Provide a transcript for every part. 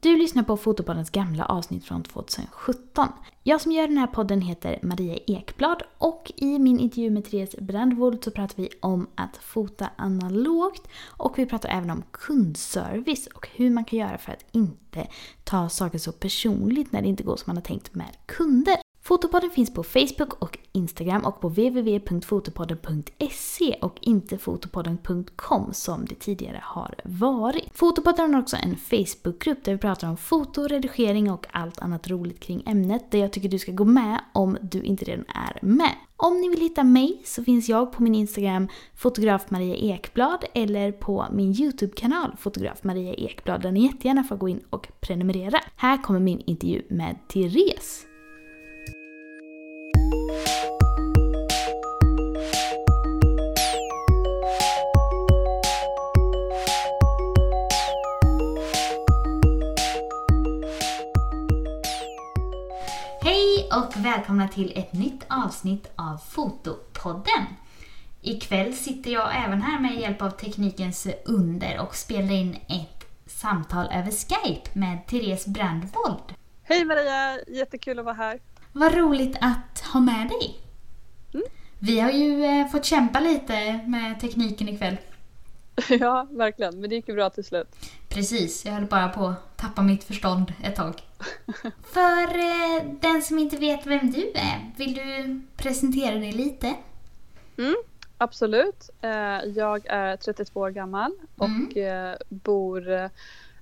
Du lyssnar på Fotopoddens gamla avsnitt från 2017. Jag som gör den här podden heter Maria Ekblad och i min intervju med Therese Brandvold så pratar vi om att fota analogt och vi pratar även om kundservice och hur man kan göra för att inte ta saker så personligt när det inte går som man har tänkt med kunder. Fotopodden finns på Facebook och Instagram och på www.fotopodden.se och inte fotopodden.com som det tidigare har varit. Fotopodden har också en Facebookgrupp där vi pratar om foto, redigering och allt annat roligt kring ämnet där jag tycker du ska gå med om du inte redan är med. Om ni vill hitta mig så finns jag på min Instagram fotograf Maria Ekblad eller på min YouTube-kanal fotograf Maria Ekblad där ni jättegärna får gå in och prenumerera. Här kommer min intervju med Therese. Välkomna till ett nytt avsnitt av Fotopodden. Ikväll sitter jag även här med hjälp av teknikens under och spelar in ett samtal över Skype med Therese Brandvold. Hej Maria, jättekul att vara här. Vad roligt att ha med dig. Mm. Vi har ju eh, fått kämpa lite med tekniken ikväll. Ja, verkligen. Men det gick ju bra till slut. Precis, jag höll bara på att tappa mitt förstånd ett tag. För eh, den som inte vet vem du är, vill du presentera dig lite? Mm, absolut. Eh, Jag är 32 år gammal och eh, bor eh,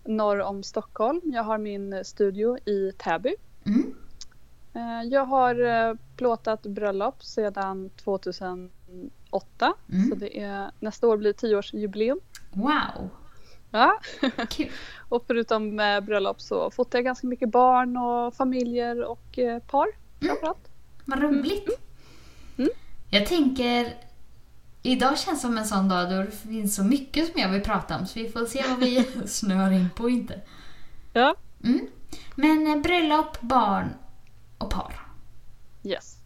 norr om Stockholm. Jag har min studio i Täby. Mm. Eh, Jag har eh, plåtat bröllop sedan 2008. Mm. Så det är, nästa år blir det 10-årsjubileum. Wow, Ja. kul. Och förutom eh, bröllop så fotar jag ganska mycket barn och familjer och eh, par framförallt. Vad roligt. Mm. Jag tänker, idag känns som en sån dag då det finns så mycket som jag vill prata om så vi får se vad vi snör in på inte. Ja. Mm. Men eh, bröllop, barn och par. Yes.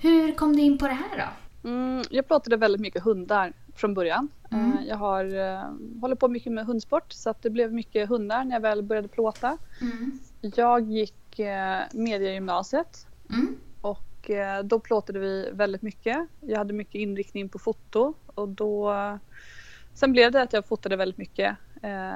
Hur kom du in på det här då? Mm, jag plåtade väldigt mycket hundar från början. Mm. Eh, Jag har eh, håller på mycket med hundsport så att det blev mycket hundar när jag väl började plåta. Mm. Jag gick eh, mediegymnasiet Mm. och då plåtade vi väldigt mycket. Jag hade mycket inriktning på foto och då Sen blev det att jag fotade väldigt mycket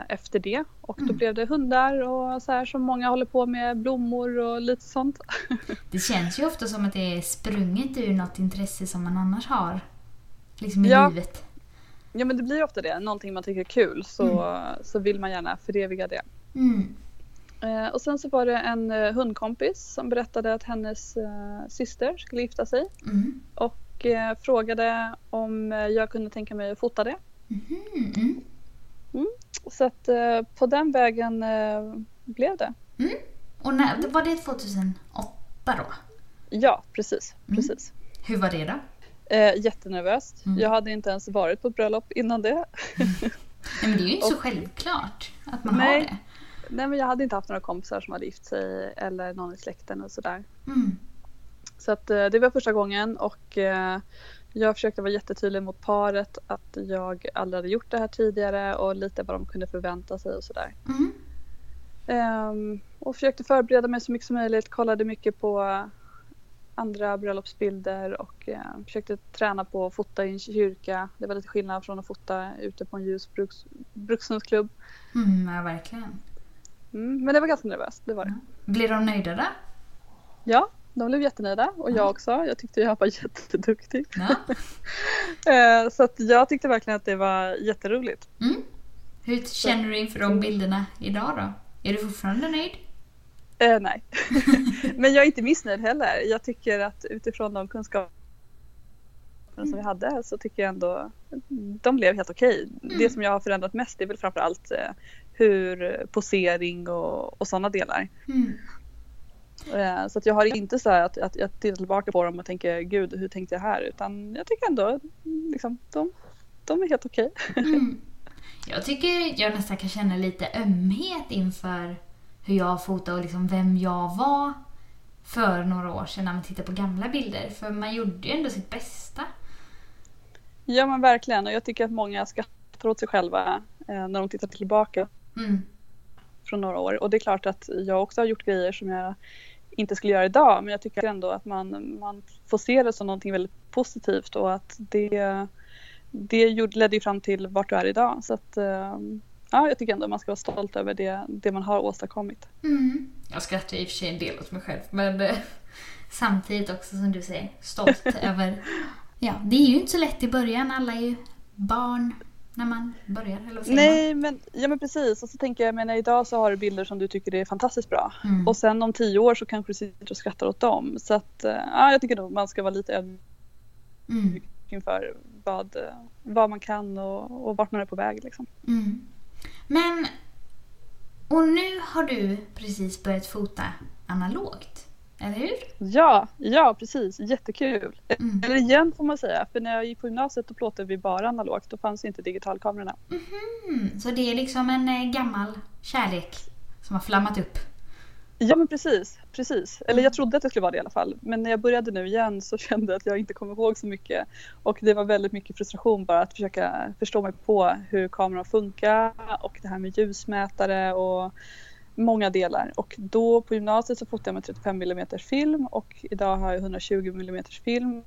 efter det och då Mm. blev det hundar och så här som många håller på med, blommor och lite sånt. Det känns ju ofta som att det är sprunget ur något intresse som man annars har. Liksom i Ja. livet. Ja men det blir ofta det, någonting man tycker är kul så, så vill man gärna föreviga det. Mm. Eh, och sen så var det en eh, hundkompis som berättade att hennes eh, syster skulle gifta sig Mm. och eh, frågade om eh, jag kunde tänka mig att fota det. Mm. Så att eh, på den vägen eh, blev det. Och när, var det 2008 då? Ja, precis. Mm. precis. Hur var det då? Eh, jättenervöst. Mm. Jag hade inte ens varit på ett bröllop innan det. Nej, men det är ju inte så självklart att man Nej. har det. Nej, men jag hade inte haft några kompisar som hade gift sig eller någon i släkten och sådär. Mm. Så att eh, det var första gången och eh, jag försökte vara jättetydlig mot paret att jag aldrig hade gjort det här tidigare och lite vad de kunde förvänta sig och sådär. Mm. Ehm, och försökte förbereda mig så mycket som möjligt, kollade mycket på andra bröllopsbilder och eh, försökte träna på att fota i en kyrka. Det var lite skillnad från att fota ute på en ljus bruks, brukshundsklubb. Mm, ja, verkligen. Mm, men det var ganska nervöst, det var det. Blir de nöjda då? Ja, de blev jättenöjda och jag också. Jag tyckte jag var jätteduktig. Ja. Eh, så att jag tyckte verkligen att det var jätteroligt. Mm. Hur känner du inför de bilderna idag då? Är du fortfarande nöjd? Eh, nej, men jag är inte missnöjd heller. Jag tycker att utifrån de kunskaper som vi hade så tycker jag ändå de blev helt okej. Det som jag har förändrat mest är väl framförallt eh, hur posering och, och sådana delar. Mm. Eh, Så att jag har inte så att, att jag tittar tillbaka på dem och tänker gud hur tänkte jag här utan jag tycker ändå liksom, de, de är helt okej. Mm. Jag tycker jag nästan kan känna lite ömhet inför hur jag fotar och liksom vem jag var för några år sedan när man tittar på gamla bilder. För man gjorde ju ändå sitt bästa. Ja men verkligen och jag tycker att många skrattar åt sig själva eh, när de tittar tillbaka. Mm. Från några år och det är klart att jag också har gjort grejer som jag inte skulle göra idag men jag tycker ändå att man, man får se det som någonting väldigt positivt och att det, det ledde ju fram till vart du är idag. Så att, eh, ja, jag tycker ändå att man ska vara stolt över det, det man har åstadkommit. Mm. Jag skrattar i och för sig en del åt mig själv men eh, samtidigt också som du säger stolt över... Ja, det är ju inte så lätt i början. Alla är ju barn när man börjar, eller vad Nej, man? men, ja, men precis. Och så tänker jag, menar, idag så har du bilder som du tycker är fantastiskt bra. Mm. Och sen om tio år så kanske du sitter och skrattar åt dem. Så att, eh, ja, jag tycker nog man ska vara lite ödmjuk mm. inför vad, vad man kan och, och vart man är på väg. Liksom. Mm. Men, och nu har du precis börjat fota analogt. Eller hur? Ja, ja precis. Jättekul. Mm. Eller igen får man säga. För när jag gick på gymnasiet då plåtade vi bara analogt. Då fanns inte digitalkamerorna. Mm. Så det är liksom en eh, gammal kärlek som har flammat upp? Ja men precis, precis. Eller jag trodde att det skulle vara det i alla fall. Men när jag började nu igen så kände jag att jag inte kom ihåg så mycket. Och det var väldigt mycket frustration bara att försöka förstå mig på hur kameran funkar och det här med ljusmätare och många delar och då på gymnasiet så fotade jag med 35 mm film och idag har jag 120 mm film.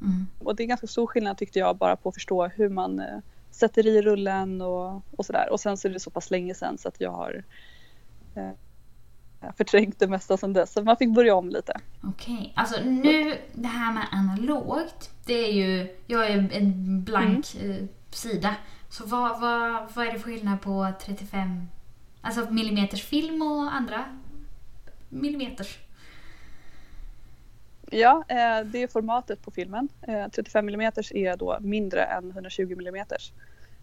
Mm. Och det är ganska stor skillnad tyckte jag bara på att förstå hur man eh, sätter i rullen och, och sådär. Och sen så är det så pass länge sedan så att jag har eh, förträngt det mesta sedan dess. Så man fick börja om lite. Okej, okay. alltså nu det här med analogt. Det är ju, jag är en blank mm. eh, sida. Så vad, vad, vad är det för skillnad på 35 Alltså millimeters film och andra millimeters. Ja, eh, det är formatet på filmen. 35 eh, mm är då mindre än 120 mm.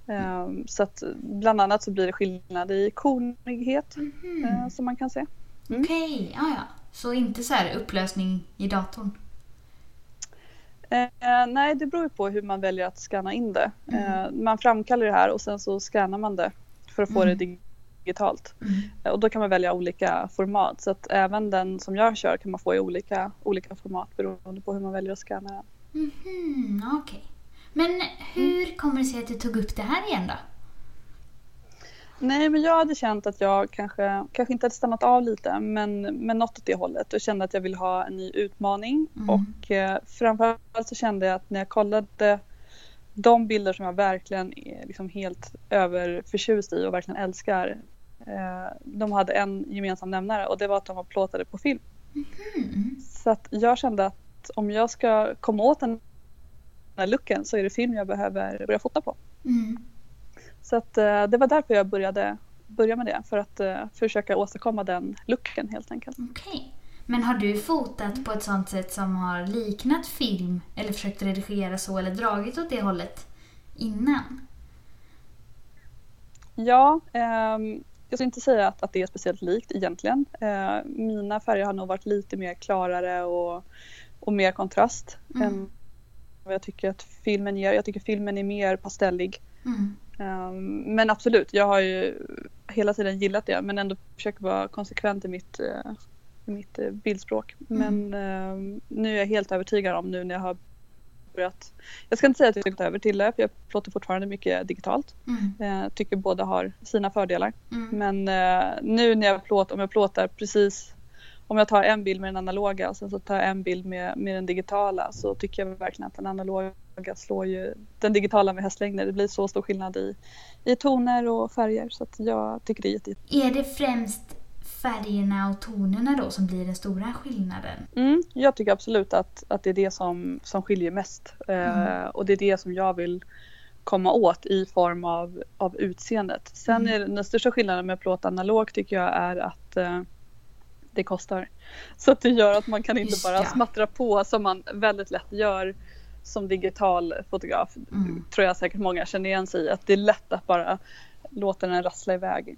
Mm. Så att bland annat så blir det skillnad i konighet mm. som man kan se. Mm. Okej, okay. ja, ja. Så inte så här upplösning i datorn? Eh, nej, det beror på hur man väljer att scanna in det. Mm. Eh, man framkallar det här och sen så scannar man det för att få mm. det digitalt. Mm. Och då kan man välja olika format så att även den som jag kör kan man få i olika, olika format beroende på hur man väljer att scanna den. Mm, Okej. Okay. Men hur kommer det sig att du tog upp det här igen då? Nej, men jag hade känt att jag kanske, kanske inte hade stannat av lite, men, men något åt det hållet och kände att jag ville ha en ny utmaning. Mm. Och eh, framförallt så kände jag att när jag kollade de bilder som jag verkligen är liksom helt överförtjust i och verkligen älskar de hade en gemensam nämnare och det var att de var plåtade på film. Mm. Så att jag kände att om jag ska komma åt den här looken så är det film jag behöver börja fota på. Mm. Så att eh, det var därför jag började börja med det för att uh, försöka åstadkomma den looken helt enkelt. Okay. Men har du fotat på ett sånt sätt som har liknat film eller försökt redigera så eller dragit åt det hållet innan? Ja, um, jag skulle inte säga att, att det är speciellt likt egentligen. Eh, mina färger har nog varit lite mer klarare och, och mer kontrast mm. än vad jag tycker att filmen ger. Jag tycker filmen är mer pastellig. Mm. Um, men absolut, jag har ju hela tiden gillat det men ändå försöker vara konsekvent i mitt, uh, i mitt uh, bildspråk. Mm. Men uh, nu är jag helt övertygad om nu när jag har börjat, jag ska inte säga att jag har gått över till det för jag plåtar fortfarande mycket digitalt. Mm. Eh, tycker båda har sina fördelar. Mm. Men eh, nu när jag plåtar, om jag plåtar precis om jag tar en bild med den analoga och sen så tar jag en bild med, med den digitala så tycker jag verkligen att den analoga slår ju den digitala med hästlängder. Det blir så stor skillnad i, i toner och färger så att jag tycker det är jätte... Är det främst färgerna och tonerna då som blir den stora skillnaden? Mm, jag tycker absolut att, att det är det som, som skiljer mest. Eh, mm. Eh, och det är det som jag vill komma åt i form av, av utseendet. Sen mm. är den största skillnaden med plåt analog tycker jag är att eh, det kostar. Så att det gör att man kan inte Just, bara ja. smattra på som man väldigt lätt gör som digital fotograf. Mm. Tror jag säkert många känner igen sig i. Att det är lätt att bara låta den rassla iväg.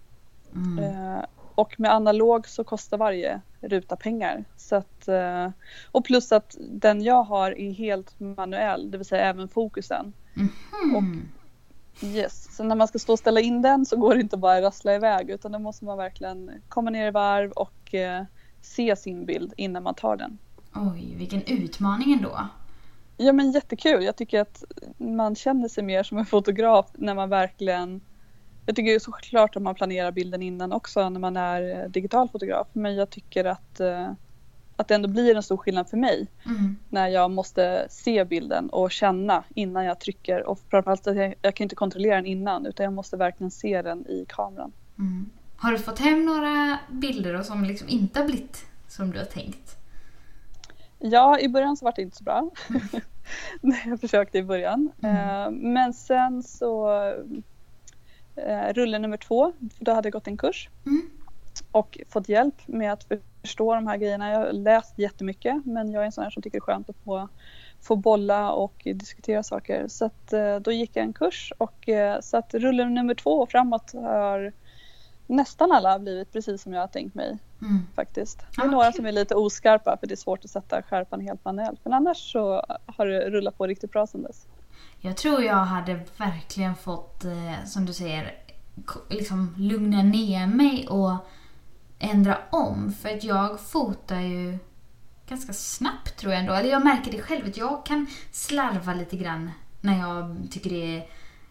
Mm. Eh, och med analog så kostar varje ruta pengar. Så att, eh, och plus att den jag har är helt manuell, det vill säga även fokusen. Mm. Och, yes. Så när man ska stå och ställa in den så går det inte bara att rassla iväg utan då måste man verkligen komma ner i varv och eh, se sin bild innan man tar den. Oj, vilken utmaning ändå. Ja men jättekul. Jag tycker att man känner sig mer som en fotograf när man verkligen jag tycker såklart att man planerar bilden innan också när man är eh, digital fotograf. Men jag tycker att, eh, att det ändå blir en stor skillnad för mig Mm. när jag måste se bilden och känna innan jag trycker. Och framförallt att jag, jag kan inte kontrollera den innan utan jag måste verkligen se den i kameran. Mm. Har du fått hem några bilder då som liksom inte har blivit som du har tänkt? Ja, i början så var det inte så bra. när jag försökte i början. Mm. Eh, Men sen så eh, rulle nummer två, då hade jag gått en kurs Mm. och fått hjälp med att förstå de här grejerna. Jag har läst jättemycket men jag är en sån här som tycker det är skönt att få, få bolla och diskutera saker. Så att, eh, då gick jag en kurs och eh, så att rulle nummer två och framåt har nästan alla blivit precis som jag har tänkt mig Mm. faktiskt. Det Ah, är några kul. som är lite oskarpa för det är svårt att sätta skärpan helt manuellt. Men annars så har det rullat på riktigt bra sedan dess. Jag tror jag hade verkligen fått, eh, som du säger, liksom lugna ner mig och ändra om. För att jag fotar ju ganska snabbt tror jag ändå. Eller jag märker det själv att jag kan slarva lite grann när jag tycker det är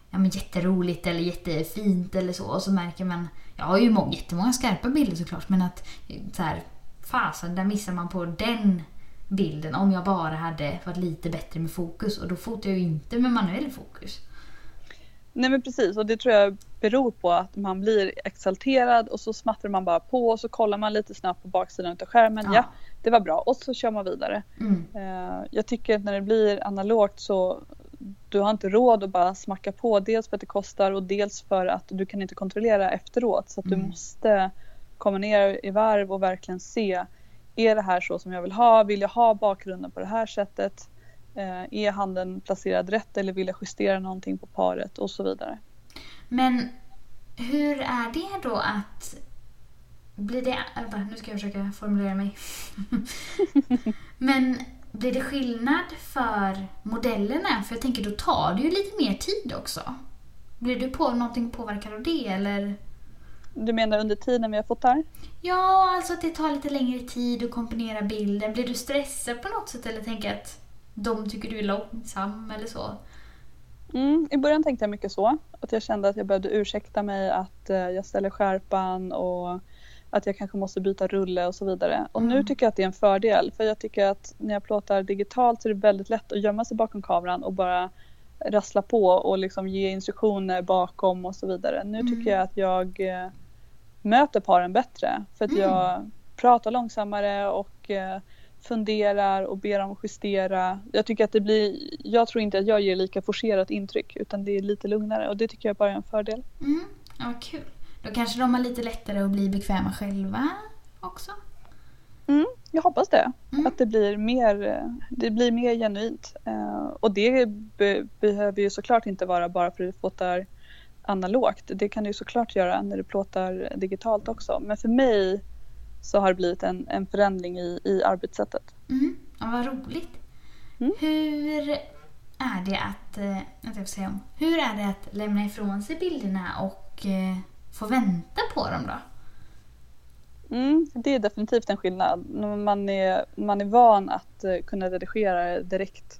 ja, men jätteroligt eller jättefint eller så. Och så märker man, jag har ju jättemånga skarpa bilder såklart, men att så här, fasen där missar man på den bilden om jag bara hade varit lite bättre med fokus. Och då fotar jag ju inte med manuell fokus. Nej men precis och det tror jag beror på att man blir exalterad och så smattrar man bara på och så kollar man lite snabbt på baksidan av skärmen. Ja, Ja. det var bra och så kör man vidare. Mm. Eh, Jag tycker att när det blir analogt så du har inte råd att bara smacka på. Dels för att det kostar och dels för att du kan inte kontrollera efteråt. Så att du Mm. måste komma ner i varv och verkligen se. Är det här så som jag vill ha? Vill jag ha bakgrunden på det här sättet? Eh, är handen placerad rätt eller vill jag justera någonting på paret och så vidare. Men hur är det då att... Blir det... Vänta, nu ska jag försöka formulera mig. Men blir det skillnad för modellerna? För jag tänker, då tar det ju lite mer tid också. Blir du på någonting påverkad av det eller? Du menar under tiden vi fotar? Ja, alltså att det tar lite längre tid att komponera bilden. Blir du stressad på något sätt eller tänker att de tycker du är långsam eller så? Mm, I början tänkte jag mycket så. Att jag kände att jag behövde ursäkta mig att eh, jag ställer skärpan och att jag kanske måste byta rulle och så vidare. Och nu Mm. tycker jag att det är en fördel. För jag tycker att när jag plåtar digitalt så är det väldigt lätt att gömma sig bakom kameran och bara rassla på och liksom ge instruktioner bakom och så vidare. Nu Mm. tycker jag att jag eh, möter paren bättre. För att Mm. jag pratar långsammare och eh, funderar och ber dem justera. Jag tycker att det blir, jag tror inte att jag ger lika forcerat intryck utan det är lite lugnare och det tycker jag bara är en fördel. Mm, ja, kul. Då kanske de har lite lättare att bli bekväma själva också? Mm, jag hoppas det. Mm. Att det blir mer, det blir mer genuint. Eh, och det be, behöver ju såklart inte vara bara för att du fotar analogt. Det kan du ju såklart göra när du plåtar digitalt också. Men för mig så har det blivit en, en förändring i, i arbetssättet. Mm. Ja, vad roligt. Mm. Hur är det att... Eh, jag får säga om. Hur är det att lämna ifrån sig bilderna och eh, få vänta på dem då? Mm, det är definitivt en skillnad. Man är, man är van att eh, kunna redigera direkt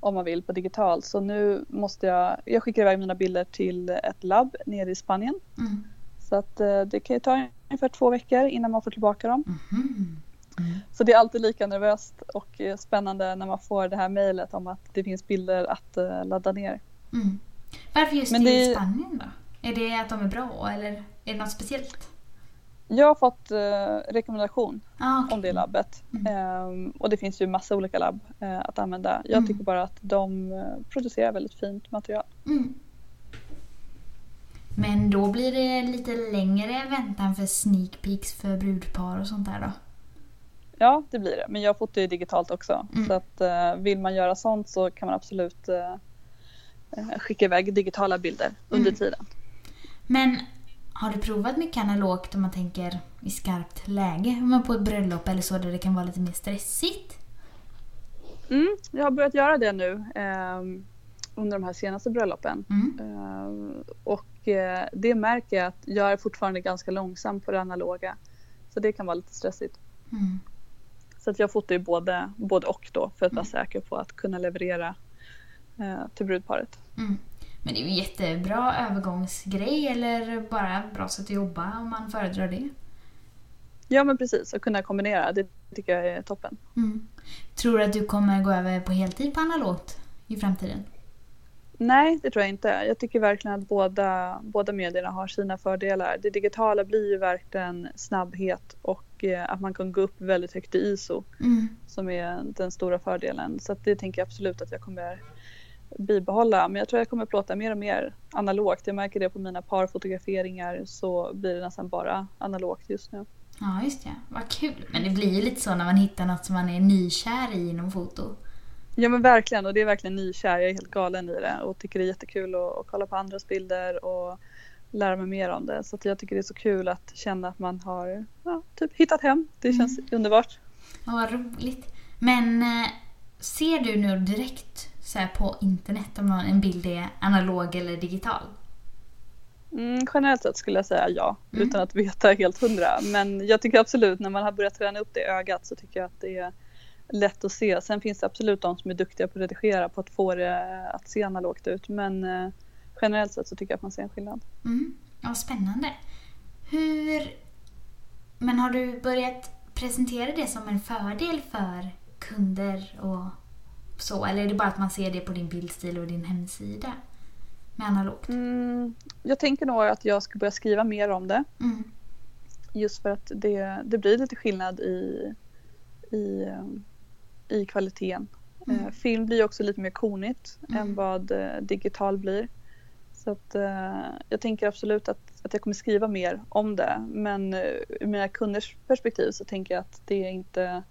om man vill på digitalt. Så nu måste jag, jag skickar iväg mina bilder till ett labb nere i Spanien. Mm. Så att eh, det kan ju ta ungefär två veckor innan man får tillbaka dem. Mhm. Mm. Så det är alltid lika nervöst och eh, spännande när man får det här mejlet om att det finns bilder att ladda ner. Mm. Varför just Men i det- Spanien då? Är det att de är bra eller är det något speciellt? Jag har fått eh, rekommendation Ah, okej. om det labbet. Mm. Ehm, och det finns ju massa olika labb eh, att använda. Jag Mm. tycker bara att de eh, producerar väldigt fint material. Mm. Men då blir det lite längre väntan för sneak peeks för brudpar och sånt där då? Ja, det blir det. Men jag fotar ju digitalt också. Mm. Så att eh, vill man göra sånt så kan man absolut eh, eh, skicka iväg digitala bilder under Mm. tiden. Men har du provat mycket analogt om man tänker i skarpt läge? Om man på ett bröllop eller så där det kan vara lite mer stressigt? Mm, jag har börjat göra det nu ehm, under de här senaste bröllopen. Mm. Ehm, och eh, det märker jag att jag är fortfarande ganska långsam på det analoga. Så det kan vara lite stressigt. Mm. Så att jag fotar ju både, både och då för att vara Mm. säker på att kunna leverera eh, till brudparet. Men det är ju jättebra övergångsgrej eller bara bra sätt att jobba om man föredrar det. Ja men precis, att kunna kombinera det tycker jag är toppen. Mm. Tror du att du kommer gå över på heltid på analogt i framtiden? Nej, det tror jag inte. Jag tycker verkligen att båda, båda medierna har sina fördelar. Det digitala blir ju verkligen snabbhet och eh, att man kan gå upp väldigt högt i ISO Mm. som är den stora fördelen. Så det tänker jag absolut att jag kommer bibehålla. Men jag tror jag kommer plåta mer och mer analogt. Jag märker det på mina parfotograferingar så blir det nästan bara analogt just nu. Ja, just det. Vad kul. Men det blir ju lite så när man hittar något som man är nykär i inom foto. Ja men verkligen och det är verkligen nykär. Jag är helt galen i det och tycker det är jättekul att, att kolla på andras bilder och lära mig mer om det. Så jag tycker det är så kul att känna att man har ja, typ hittat hem. Det känns underbart. Ja, vad roligt. Men eh, ser du nu direkt så här på internet om någon, en bild är analog eller digital? Mm, generellt sett skulle jag säga ja, Mm. utan att veta helt hundra. Men jag tycker absolut när man har börjat träna upp det ögat så tycker jag att det är lätt att se. Sen finns det absolut de som är duktiga på att redigera på att få det att se analogt ut. Men eh, generellt sett så tycker jag att man ser en skillnad. Mm. Ja, spännande. Hur... Men har du börjat presentera det som en fördel för kunder och så? Eller är det bara att man ser det på din bildstil och din hemsida med analogt? Mm, jag tänker nog att jag ska börja skriva mer om det. Mm. Just för att det, det blir lite skillnad i, i, i kvaliteten. Mm. Eh, film blir också lite mer konigt Mm. än vad eh, digital blir. Så att, eh, jag tänker absolut att, att jag kommer skriva mer om det. Men ur mina kunders perspektiv så tänker jag att det är inte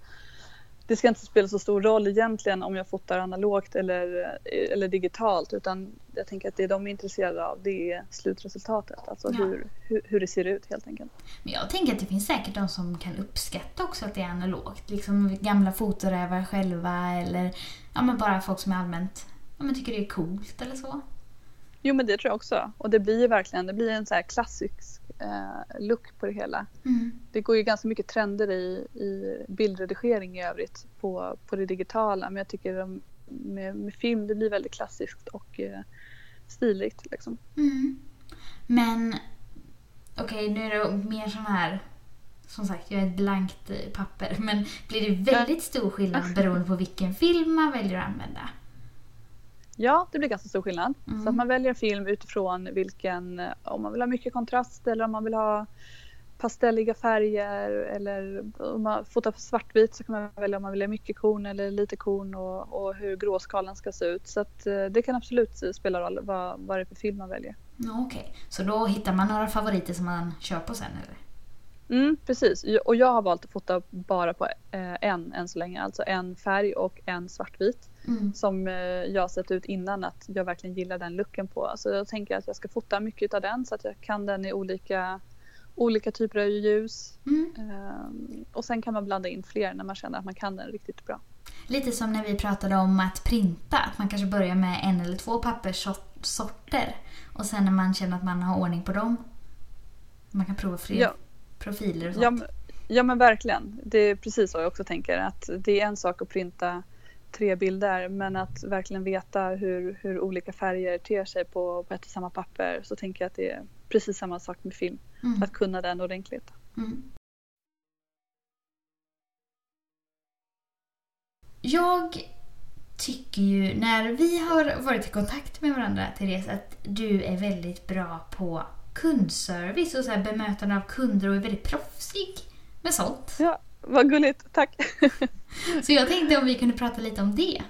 det ska inte spela så stor roll egentligen om jag fotar analogt eller, eh, eller digitalt utan jag tänker att det de är intresserade av det är slutresultatet. Alltså Ja. hur, hur, hur det ser ut helt enkelt. Men jag tänker att det finns säkert de som kan uppskatta också att det är analogt. Liksom gamla fotorävar själva eller ja, men bara folk som är allmänt ja, men tycker det är coolt eller så. Jo men det tror jag också. Och det blir ju verkligen det blir en så här klassisk eh, look på det hela. Mm. Det går ju ganska mycket trender i, i bildredigering i övrigt på, på det digitala men jag tycker de, med, med film det blir väldigt klassiskt och eh, stiligt. Liksom. Mm. Men okej, nu är det mer sån här som sagt, jag är ett blankt papper. Men blir det väldigt stor skillnad beroende på vilken film man väljer att använda? Ja, det blir ganska stor skillnad. Mm. Så att man väljer en film utifrån vilken, eh, om man vill ha mycket kontrast eller om man vill ha pastelliga färger eller om man fotar svartvit så kan man välja om man vill ha mycket korn eller lite korn och, och hur gråskalan ska se ut. Så att eh, det kan absolut spela roll vad, vad det är för film man väljer. Okej, så då hittar man några favoriter som man kör på sen eller? Mm, precis, och jag har valt att fota bara på eh, en än så länge, alltså en färg och en svartvit Mm. som eh, jag har sett ut innan att jag verkligen gillar den looken på. Så jag tänker att jag ska fota mycket av den så att jag kan den i olika, olika typer av ljus. Mm. Ehm, och sen kan man blanda in fler när man känner att man kan den riktigt bra. Lite som när vi pratade om att printa, att man kanske börjar med en eller två papperssorter och sen när man känner att man har ordning på dem, man kan prova fler Ja. Profiler och sånt. Ja, men- ja men verkligen, det är precis så jag också tänker att det är en sak att printa tre bilder men att verkligen veta hur, hur olika färger ter sig på, på ett och samma papper så tänker jag att det är precis samma sak med film. Mm. Att kunna den ordentligt. Mm. Jag tycker ju, när vi har varit i kontakt med varandra, Therese, att du är väldigt bra på kundservice och så här bemötande av kunder och är väldigt proffsig med sånt. Ja, vad gulligt, tack! Så jag tänkte om vi kunde prata lite om det.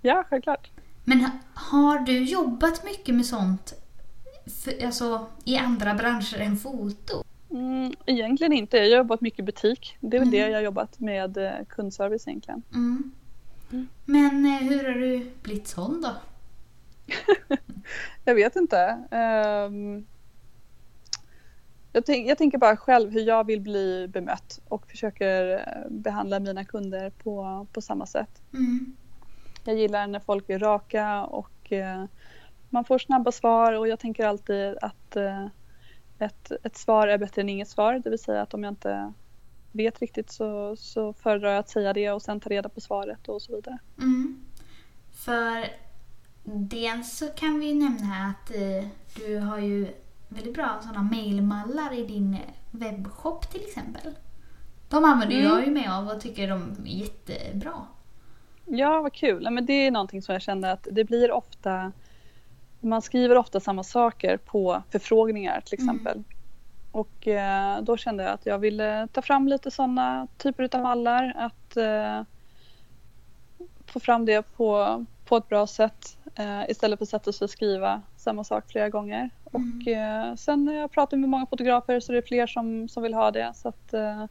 ja, självklart. Men ha- har du jobbat mycket med sånt för, alltså, i andra branscher än foto? Mm, egentligen inte. Jag har jobbat mycket i butik. Det är väl Mm. det jag har jobbat med eh, kundservice egentligen. Mm. Mm. Men eh, hur har du blivit sån då? Jag vet inte. Ehm, jag, tänk, jag tänker bara själv hur jag vill bli bemött och försöker eh, behandla mina kunder på, på samma sätt. Mm. Jag gillar när folk är raka och eh, man får snabba svar och jag tänker alltid att eh, ett, ett svar är bättre än inget svar. Det vill säga att om jag inte vet riktigt så, så föredrar jag att säga det och sen ta reda på svaret och så vidare. Mm. För dels så kan vi nämna att eh, du har ju väldigt bra sådana mailmallar i din webbshop till exempel. De använder Mm. jag ju mig av och tycker de är jättebra. Ja, vad kul. Men det är någonting som jag känner att det blir ofta man skriver ofta samma saker på förfrågningar till Mm. exempel. Och eh, då kände jag att jag ville ta fram lite sådana typer av mallar. Att eh, få fram det på, på ett bra sätt eh, istället för att sätta sig och skriva samma sak flera gånger. Och eh, sen har jag pratat med många fotografer så det är fler som, som vill ha det. Så att, eh,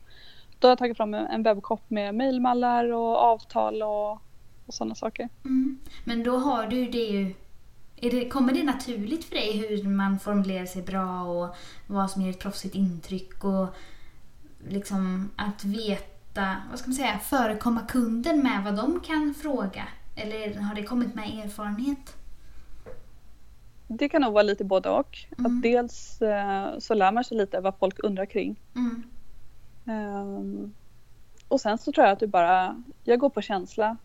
då har jag tagit fram en, en webbshop med mejlmallar och avtal och, och sådana saker. Mm. Men då har du det ju... Är det, kommer det naturligt för dig hur man formulerar sig bra och vad som ger ett proffsigt intryck och liksom att veta, vad ska man säga, förekomma kunden med vad de kan fråga? Eller har det kommit med erfarenhet? Det kan nog vara lite både och. Mm. Att dels eh, så lär man sig lite vad folk undrar kring. Mm. Ehm, och sen så tror jag att du bara, jag går på känsla.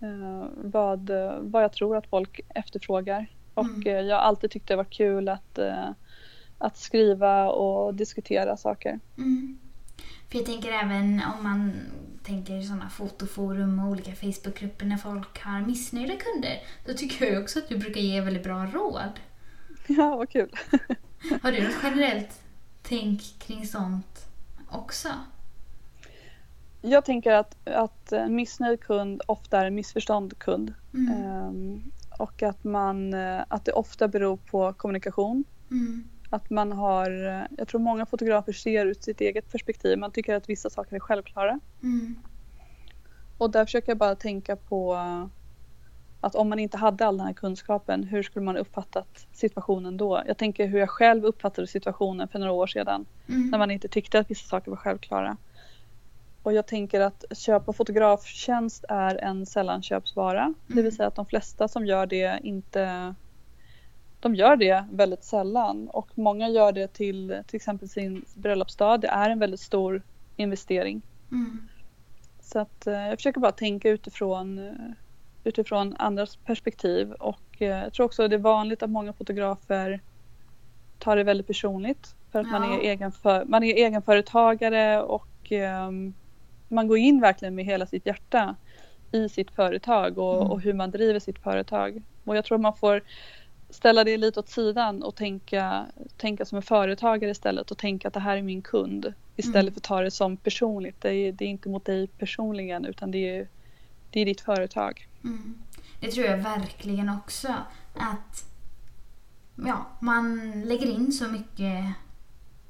eh, vad, vad jag tror att folk efterfrågar. Och Mm. eh, jag har alltid tyckt det var kul att, eh, att skriva och diskutera saker. Mm. För jag tänker även om man tänker sådana fotoforum och olika Facebookgrupper när folk har missnöjda kunder. Då tycker jag också att du brukar ge väldigt bra råd. Ja, vad kul. Har du något generellt tänk kring sånt också? Jag tänker att, att en missnöjd kund ofta är en missförstånd kund. Mm. Ehm, och att, man, eh, att det ofta beror på kommunikation. Mm. Att man har, eh, jag tror många fotografer ser ut sitt eget perspektiv. Man tycker att vissa saker är självklara. Mm. Och där försöker jag bara tänka på eh, att om man inte hade all den här kunskapen, hur skulle man uppfattat situationen då? Jag tänker hur jag själv uppfattade situationen för några år sedan Mm. när man inte tyckte att vissa saker var självklara. Och jag tänker att köpa fotograftjänst är en sällanköpsvara. Det Mm. vill säga att de flesta som gör det inte de gör det väldigt sällan och många gör det till till exempel sin bröllopsdag. Det är en väldigt stor investering. Mm. Så att, eh, jag försöker bara tänka utifrån, eh, utifrån andras perspektiv och eh, jag tror också att det är vanligt att många fotografer tar det väldigt personligt för att man, Ja. är egenför, man är egenföretagare och ehm, man går in verkligen med hela sitt hjärta i sitt företag och, Mm. och hur man driver sitt företag. Och jag tror man får ställa det lite åt sidan och tänka, tänka som en företagare istället och tänka att det här är min kund istället Mm. för att ta det som personligt. Det är, det är inte mot dig personligen utan det är, det är ditt företag. Mm. Det tror jag verkligen också. Att ja, man lägger in så mycket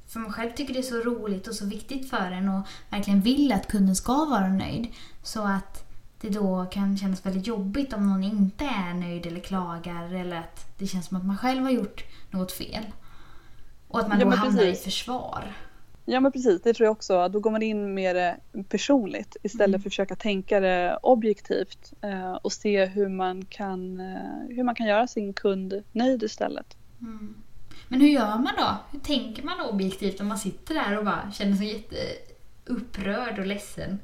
för man själv tycker det är så roligt och så viktigt för en och verkligen vill att kunden ska vara nöjd. Så att det då kan kännas väldigt jobbigt om någon inte är nöjd eller klagar eller att det känns som att man själv har gjort något fel. Och att man Ja, då hamnar i precis. försvar. Ja men precis, det tror jag också. Då går man in med det personligt istället Mm. för att försöka tänka det objektivt eh, och se hur man, kan, eh, hur man kan göra sin kund nöjd istället. Mm. Men hur gör man då? Hur tänker man objektivt om man sitter där och bara känner sig jätteupprörd och ledsen?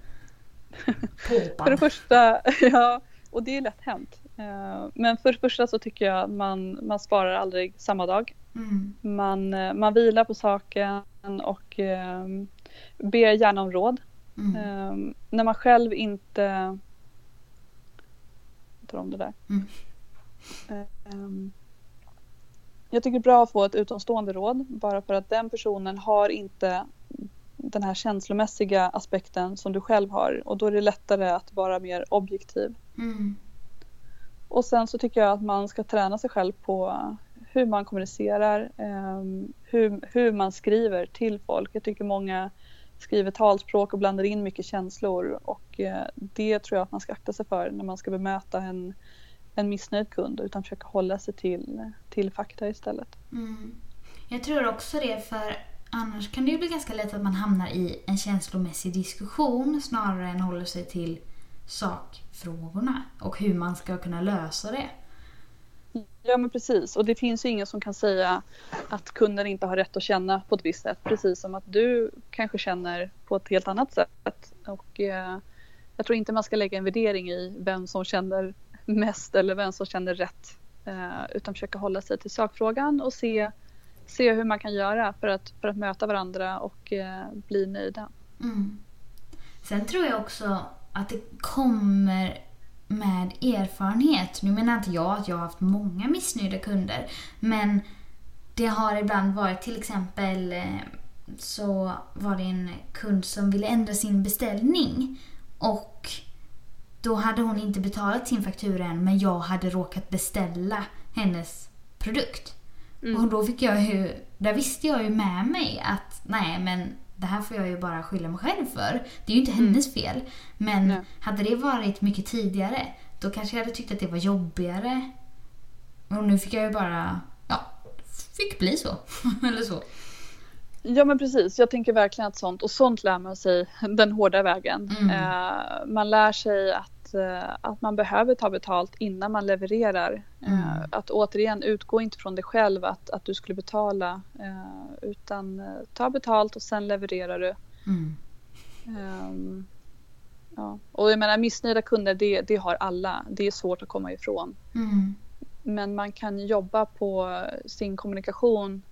För det Påpan. första, ja, och det är lätt hänt. Eh, Men för det första så tycker jag att man, man sparar aldrig samma dag. Mm. Man, eh, man vilar på saken och eh, ber gärna om råd. Mm. Eh, när man själv inte... Jag tar om det där. Mm. Eh, ehm, jag tycker det är bra att få ett utomstående råd bara för att den personen har inte den här känslomässiga aspekten som du själv har och då är det lättare att vara mer objektiv. Mm. Och sen så tycker jag att man ska träna sig själv på hur man kommunicerar, eh, hur, hur man skriver till folk. Jag tycker många skriver talspråk och blandar in mycket känslor och eh, det tror jag att man ska akta sig för när man ska bemöta en, en missnöjd kund utan försöka hålla sig till, till fakta istället. Mm. Jag tror också det, för annars kan det ju bli ganska lätt att man hamnar i en känslomässig diskussion snarare än håller sig till sakfrågorna och hur man ska kunna lösa det. Ja men precis och det finns ju ingen som kan säga att kunden inte har rätt att känna på ett visst sätt precis som att du kanske känner på ett helt annat sätt. Och eh, jag tror inte man ska lägga en värdering i vem som känner mest eller vem som känner rätt Eh, utan försöka hålla sig till sakfrågan och se, se hur man kan göra för att, för att möta varandra och eh, bli nöjda. Mm. Sen tror jag också att det kommer med erfarenhet. Nu menar inte jag att jag har haft många missnöjda kunder, men det har ibland varit till exempel eh, så var det en kund som ville ändra sin beställning och då hade hon inte betalat sin faktura än men jag hade råkat beställa hennes produkt. Mm. Och då fick jag ju, där visste jag ju med mig att nej men det här får jag ju bara skylla mig själv för. Det är ju inte mm. hennes fel. Men nej. hade det varit mycket tidigare då kanske jag hade tyckt att det var jobbigare. Och nu fick jag ju bara, ja, fick bli så. Eller så. Ja men precis, jag tänker verkligen att sånt och sånt lär man sig den hårda vägen. Mm. Eh, man lär sig att, eh, att man behöver ta betalt innan man levererar. Eh, mm. Att återigen utgå inte från dig själv att, att du skulle betala eh, utan ta betalt och sen levererar du. Mm. Ehm, ja. Och jag menar missnöjda kunder det, det har alla, det är svårt att komma ifrån. Mm. Men man kan jobba på sin kommunikation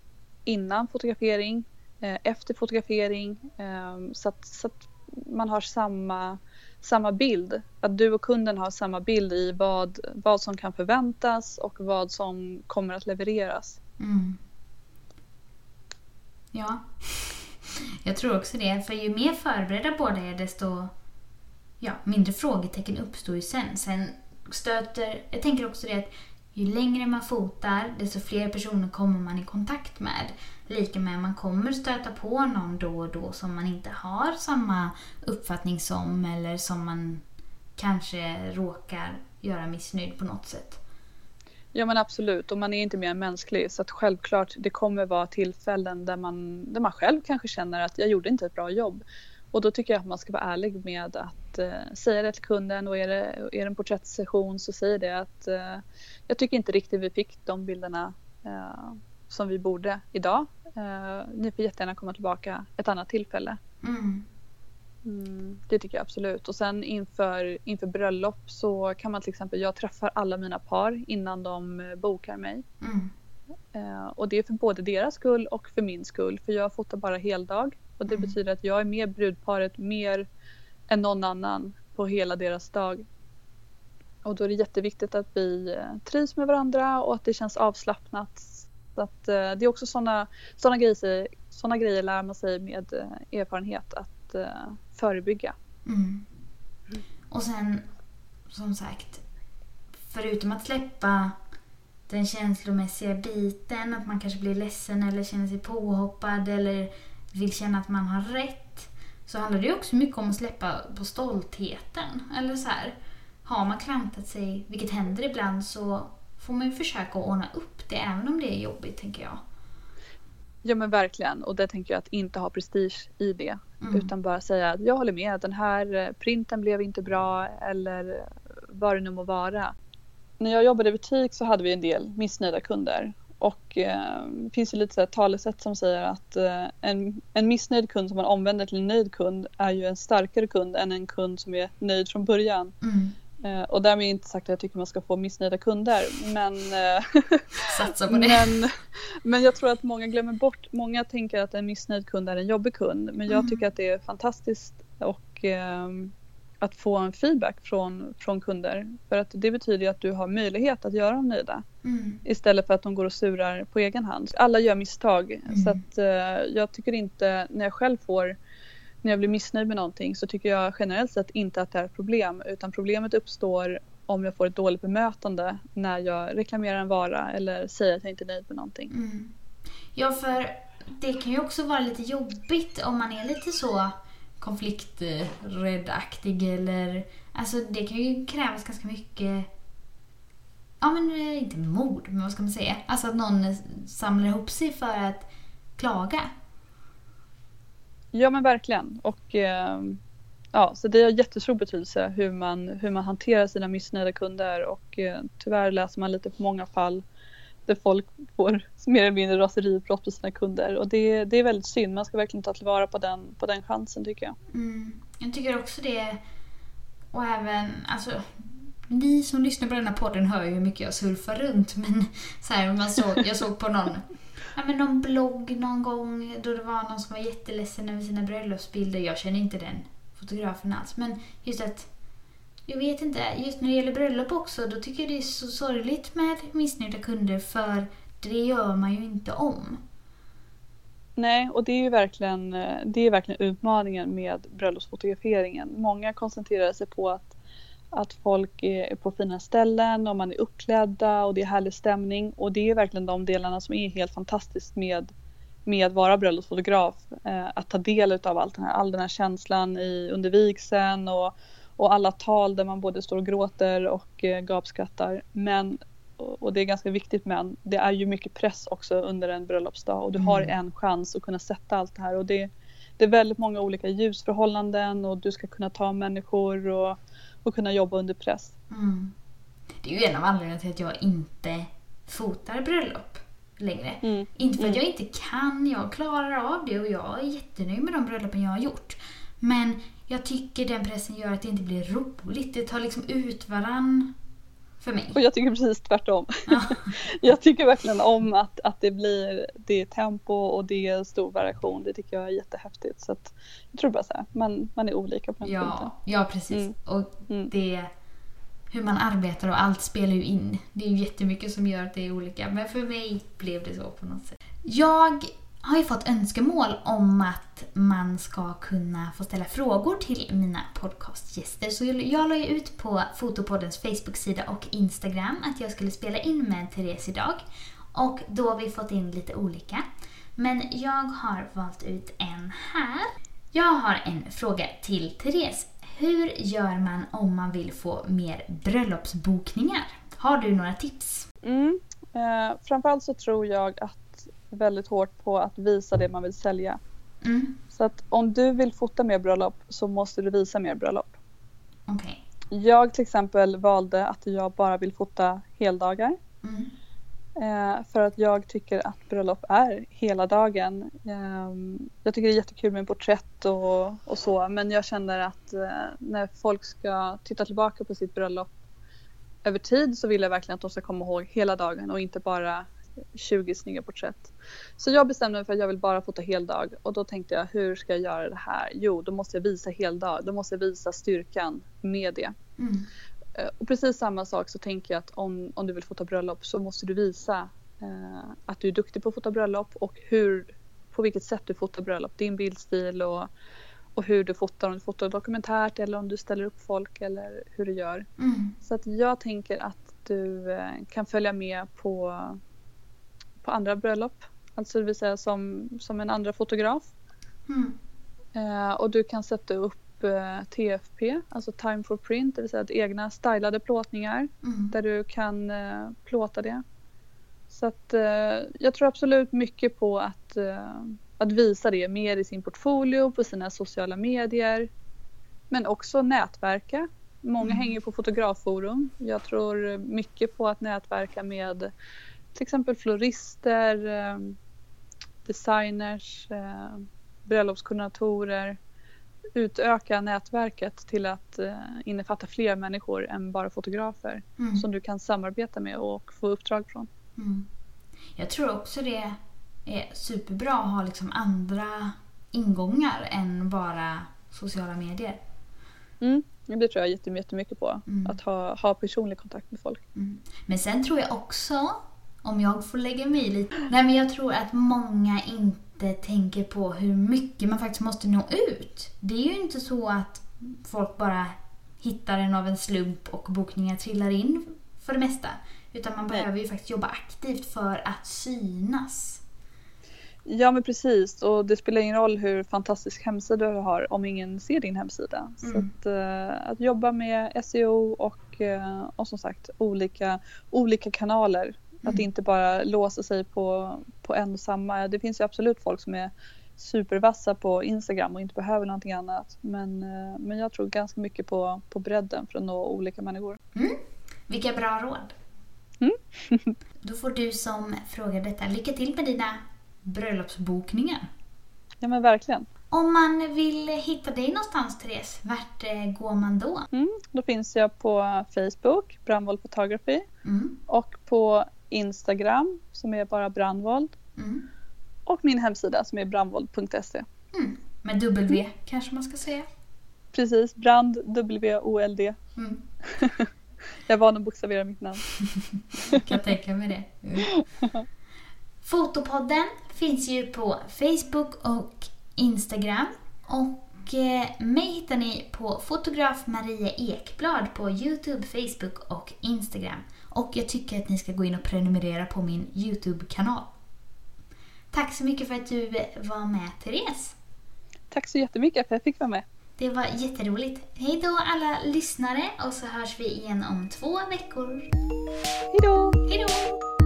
innan fotografering efter fotografering ehm, så att, så att man har samma, samma bild. Att du och kunden har samma bild i vad, vad som kan förväntas och vad som kommer att levereras. Mm. Ja, jag tror också det. För ju mer förberedda båda är desto ja, mindre frågetecken uppstår ju sen. Sen stöter, jag tänker också det att ju längre man fotar desto fler personer kommer man i kontakt med lika med man kommer stöta på någon då och då som man inte har samma uppfattning som eller som man kanske råkar göra missnöjd på något sätt. Ja men absolut och man är inte mer än mänsklig så att självklart det kommer vara tillfällen där man, där man själv kanske känner att jag gjorde inte ett bra jobb. Och då tycker jag att man ska vara ärlig med att eh, säga det till kunden och är det, är det en porträttsession så säg det att eh, jag tycker inte riktigt vi fick de bilderna eh, som vi borde idag. Uh, ni får jättegärna komma tillbaka ett annat tillfälle. Mm. Mm, det tycker jag absolut. Och sen inför, inför bröllop så kan man till exempel, jag träffar alla mina par innan de eh, bokar mig. Mm. Uh, och det är för både deras skull och för min skull. För jag fotar bara heldag. Och det mm. betyder att jag är med brudparet mer än någon annan på hela deras dag. Och då är det jätteviktigt att vi trivs med varandra och att det känns avslappnat så att, eh, det är också sådana såna grejer, såna grejer lär man sig med eh, erfarenhet att eh, förebygga. Mm. Och sen som sagt, förutom att släppa den känslomässiga biten, att man kanske blir ledsen eller känner sig påhoppad eller vill känna att man har rätt, så handlar det också mycket om att släppa på stoltheten. Eller så här, har man klantat sig, vilket händer ibland, så får man ju försöka ordna upp det även om det är jobbigt tänker jag. Ja men verkligen och det tänker jag att inte ha prestige i det mm. utan bara säga att jag håller med den här eh, printen blev inte bra eller vad det nu må vara. När jag jobbade i butik så hade vi en del missnöjda kunder och eh, det finns ju lite så här talesätt som säger att eh, en, en missnöjd kund som man omvänder till en nöjd kund är ju en starkare kund än en kund som är nöjd från början. Mm. Eh, och därmed inte sagt att jag tycker man ska få missnöjda kunder. Men, eh, Satsa på det. Men, men jag tror att många glömmer bort, många tänker att en missnöjd kund är en jobbig kund. Men jag mm. tycker att det är fantastiskt och eh, att få en feedback från, från kunder. För att det betyder att du har möjlighet att göra dem nöjda. Mm. Istället för att de går och surar på egen hand. Alla gör misstag. Mm. Så att eh, jag tycker inte, när jag själv får när jag blir missnöjd med någonting så tycker jag generellt sett inte att det är ett problem utan problemet uppstår om jag får ett dåligt bemötande när jag reklamerar en vara eller säger att jag inte är nöjd med någonting. Mm. Ja, för det kan ju också vara lite jobbigt om man är lite så konflikträddaktig eller alltså det kan ju krävas ganska mycket ja men eh, inte mod, men vad ska man säga? Alltså att någon samlar ihop sig för att klaga. Ja men verkligen. Och, eh, ja, så det har jättestor betydelse hur man, hur man hanterar sina missnöjda kunder och eh, tyvärr läser man lite på många fall där folk får mer eller mindre raseriutbrott på sina kunder och det, det är väldigt synd. Man ska verkligen ta tillvara på den, på den chansen tycker jag. Mm. Jag tycker också det. Och även, alltså, ni som lyssnar på den här podden hör ju hur mycket jag surfar runt men så här, man såg, jag såg på någon, ja, men någon blogg någon gång då det var någon som var jätteledsen över sina bröllopsbilder. Jag känner inte den fotografen alls men just att jag vet inte, just när det gäller bröllop också då tycker jag det är så sorgligt med missnöjda kunder för det gör man ju inte om. Nej, och det är ju verkligen, eh, det är verkligen utmaningen med bröllopsfotograferingen. Många koncentrerar sig på att, att folk är på fina ställen och man är uppklädda och det är härlig stämning. Och det är verkligen de delarna som är helt fantastiskt med, med att vara bröllopsfotograf. Eh, att ta del av allt den här, all den här känslan i, under vigseln och, och alla tal där man både står och gråter och eh, gapskrattar. Men och det är ganska viktigt men det är ju mycket press också under en bröllopsdag och du har Mm. en chans att kunna sätta allt det här och det, det är väldigt många olika ljusförhållanden och du ska kunna ta människor och, och kunna jobba under press. Mm. Det är ju en av anledningarna till att jag inte fotar bröllop längre. Mm. Inte för att Mm. jag inte kan, jag klarar av det och jag är jättenöjd med de bröllopen jag har gjort. Men jag tycker den pressen gör att det inte blir roligt. Det tar liksom ut varann för mig. Och jag tycker precis tvärtom. Ja. jag tycker verkligen om att, att det blir det tempo och det är stor variation. Det tycker jag är jättehäftigt. Så att, jag tror bara så här, man, man är olika på den punkten. Ja, ja precis. Mm. Och Mm. det hur man arbetar och allt spelar ju in. Det är ju jättemycket som gör att det är olika. Men för mig blev det så på något sätt. Jag har ju fått önskemål om att man ska kunna få ställa frågor till mina podcastgäster. Så jag la ju ut på Fotopoddens Facebook-sida och Instagram att jag skulle spela in med Therese idag. Och då har vi fått in lite olika. Men jag har valt ut en här. Jag har en fråga till Therese. Hur gör man om man vill få mer bröllopsbokningar? Har du några tips? Mm. Eh, framförallt så tror jag att väldigt hårt på att visa det man vill sälja. Mm, Så att om du vill fota mer bröllop så måste du visa mer bröllop. okej. Jag till exempel valde att jag bara vill fota heldagar. Mm, Eh, för att jag tycker att bröllop är hela dagen. Ehm, jag tycker det är jättekul med porträtt och, och så men jag känner att eh, när folk ska titta tillbaka på sitt bröllop över tid så vill jag verkligen att de ska komma ihåg hela dagen och inte bara 20 snygga porträtt. Så jag bestämde mig för att jag vill bara fota heldag och då tänkte jag hur ska jag göra det här? Jo, då måste jag visa heldag. Då måste jag visa styrkan med det. mm, Eh, Och precis samma sak så tänker jag att om, om du vill fota bröllop så måste du visa eh, att du är duktig på att fota bröllop och hur, på vilket sätt du fotar bröllop. Din bildstil och, och hur du fotar, om du fotar dokumentärt eller om du ställer upp folk eller hur du gör. mm, Så att jag tänker att du eh, kan följa med på, på andra bröllop. Alltså det vill säga som, som en andra fotograf. mm, Eh, och du kan sätta upp eh, TFP, alltså time for print, det vill säga att egna stylade plåtningar mm. där du kan eh, plåta det. Så att eh, jag tror absolut mycket på att, eh, att visa det mer i sin portfolio, på sina sociala medier. Men också nätverka. Många Mm. hänger på fotografforum. Jag tror mycket på att nätverka med till exempel florister, eh, designers, eh, bröllopskoordinatorer. Utöka nätverket till att eh, innefatta fler människor än bara fotografer Mm. som du kan samarbeta med och få uppdrag från. Mm. Jag tror också det är superbra att ha liksom andra ingångar än bara sociala medier. Mm. Det tror jag jättem- jättemycket på. Mm. Att ha, ha personlig kontakt med folk. Mm. Men sen tror jag också, om jag får lägga mig i lite, nej men jag tror att många inte tänker på hur mycket man faktiskt måste nå ut. Det är ju inte så att folk bara hittar en av en slump och bokningar trillar in för det mesta. Utan man behöver ju faktiskt jobba aktivt för att synas. Ja men precis och det spelar ingen roll hur fantastisk hemsida du har om ingen ser din hemsida. Så Mm. att, eh, att jobba med SEO och, eh, och som sagt olika, olika kanaler. Mm. Att inte bara låsa sig på, på en och samma. Det finns ju absolut folk som är supervassa på Instagram och inte behöver någonting annat. Men, eh, men jag tror ganska mycket på, på bredden för att nå olika människor. Vilka bra råd! Mm. Då får du som frågar detta lycka till med dina bröllopsbokningar. Ja men verkligen. Om man vill hitta dig någonstans Therese, vart eh, går man då? Mm, då finns jag på Facebook, Brandvold Photography. Mm. Och på Instagram som är bara Brandvold. Mm. Och min hemsida som är brandvold.se. Mm. Med W kanske man ska säga. Precis, Brand, W-O-L-D. Mm. Jag är van att bokstavera mitt namn. Kan tänka mig det. Mm. Fotopodden finns ju på Facebook och Instagram. Och eh, mig hittar ni på fotograf Maria Ekblad på Youtube, Facebook och Instagram. Och jag tycker att ni ska gå in och prenumerera på min Youtube-kanal. Tack så mycket för att du var med Therese. Tack så jättemycket för att jag fick vara med. Det var jätteroligt. Hej då alla lyssnare och så hörs vi igen om två veckor. Hej då! Hej då!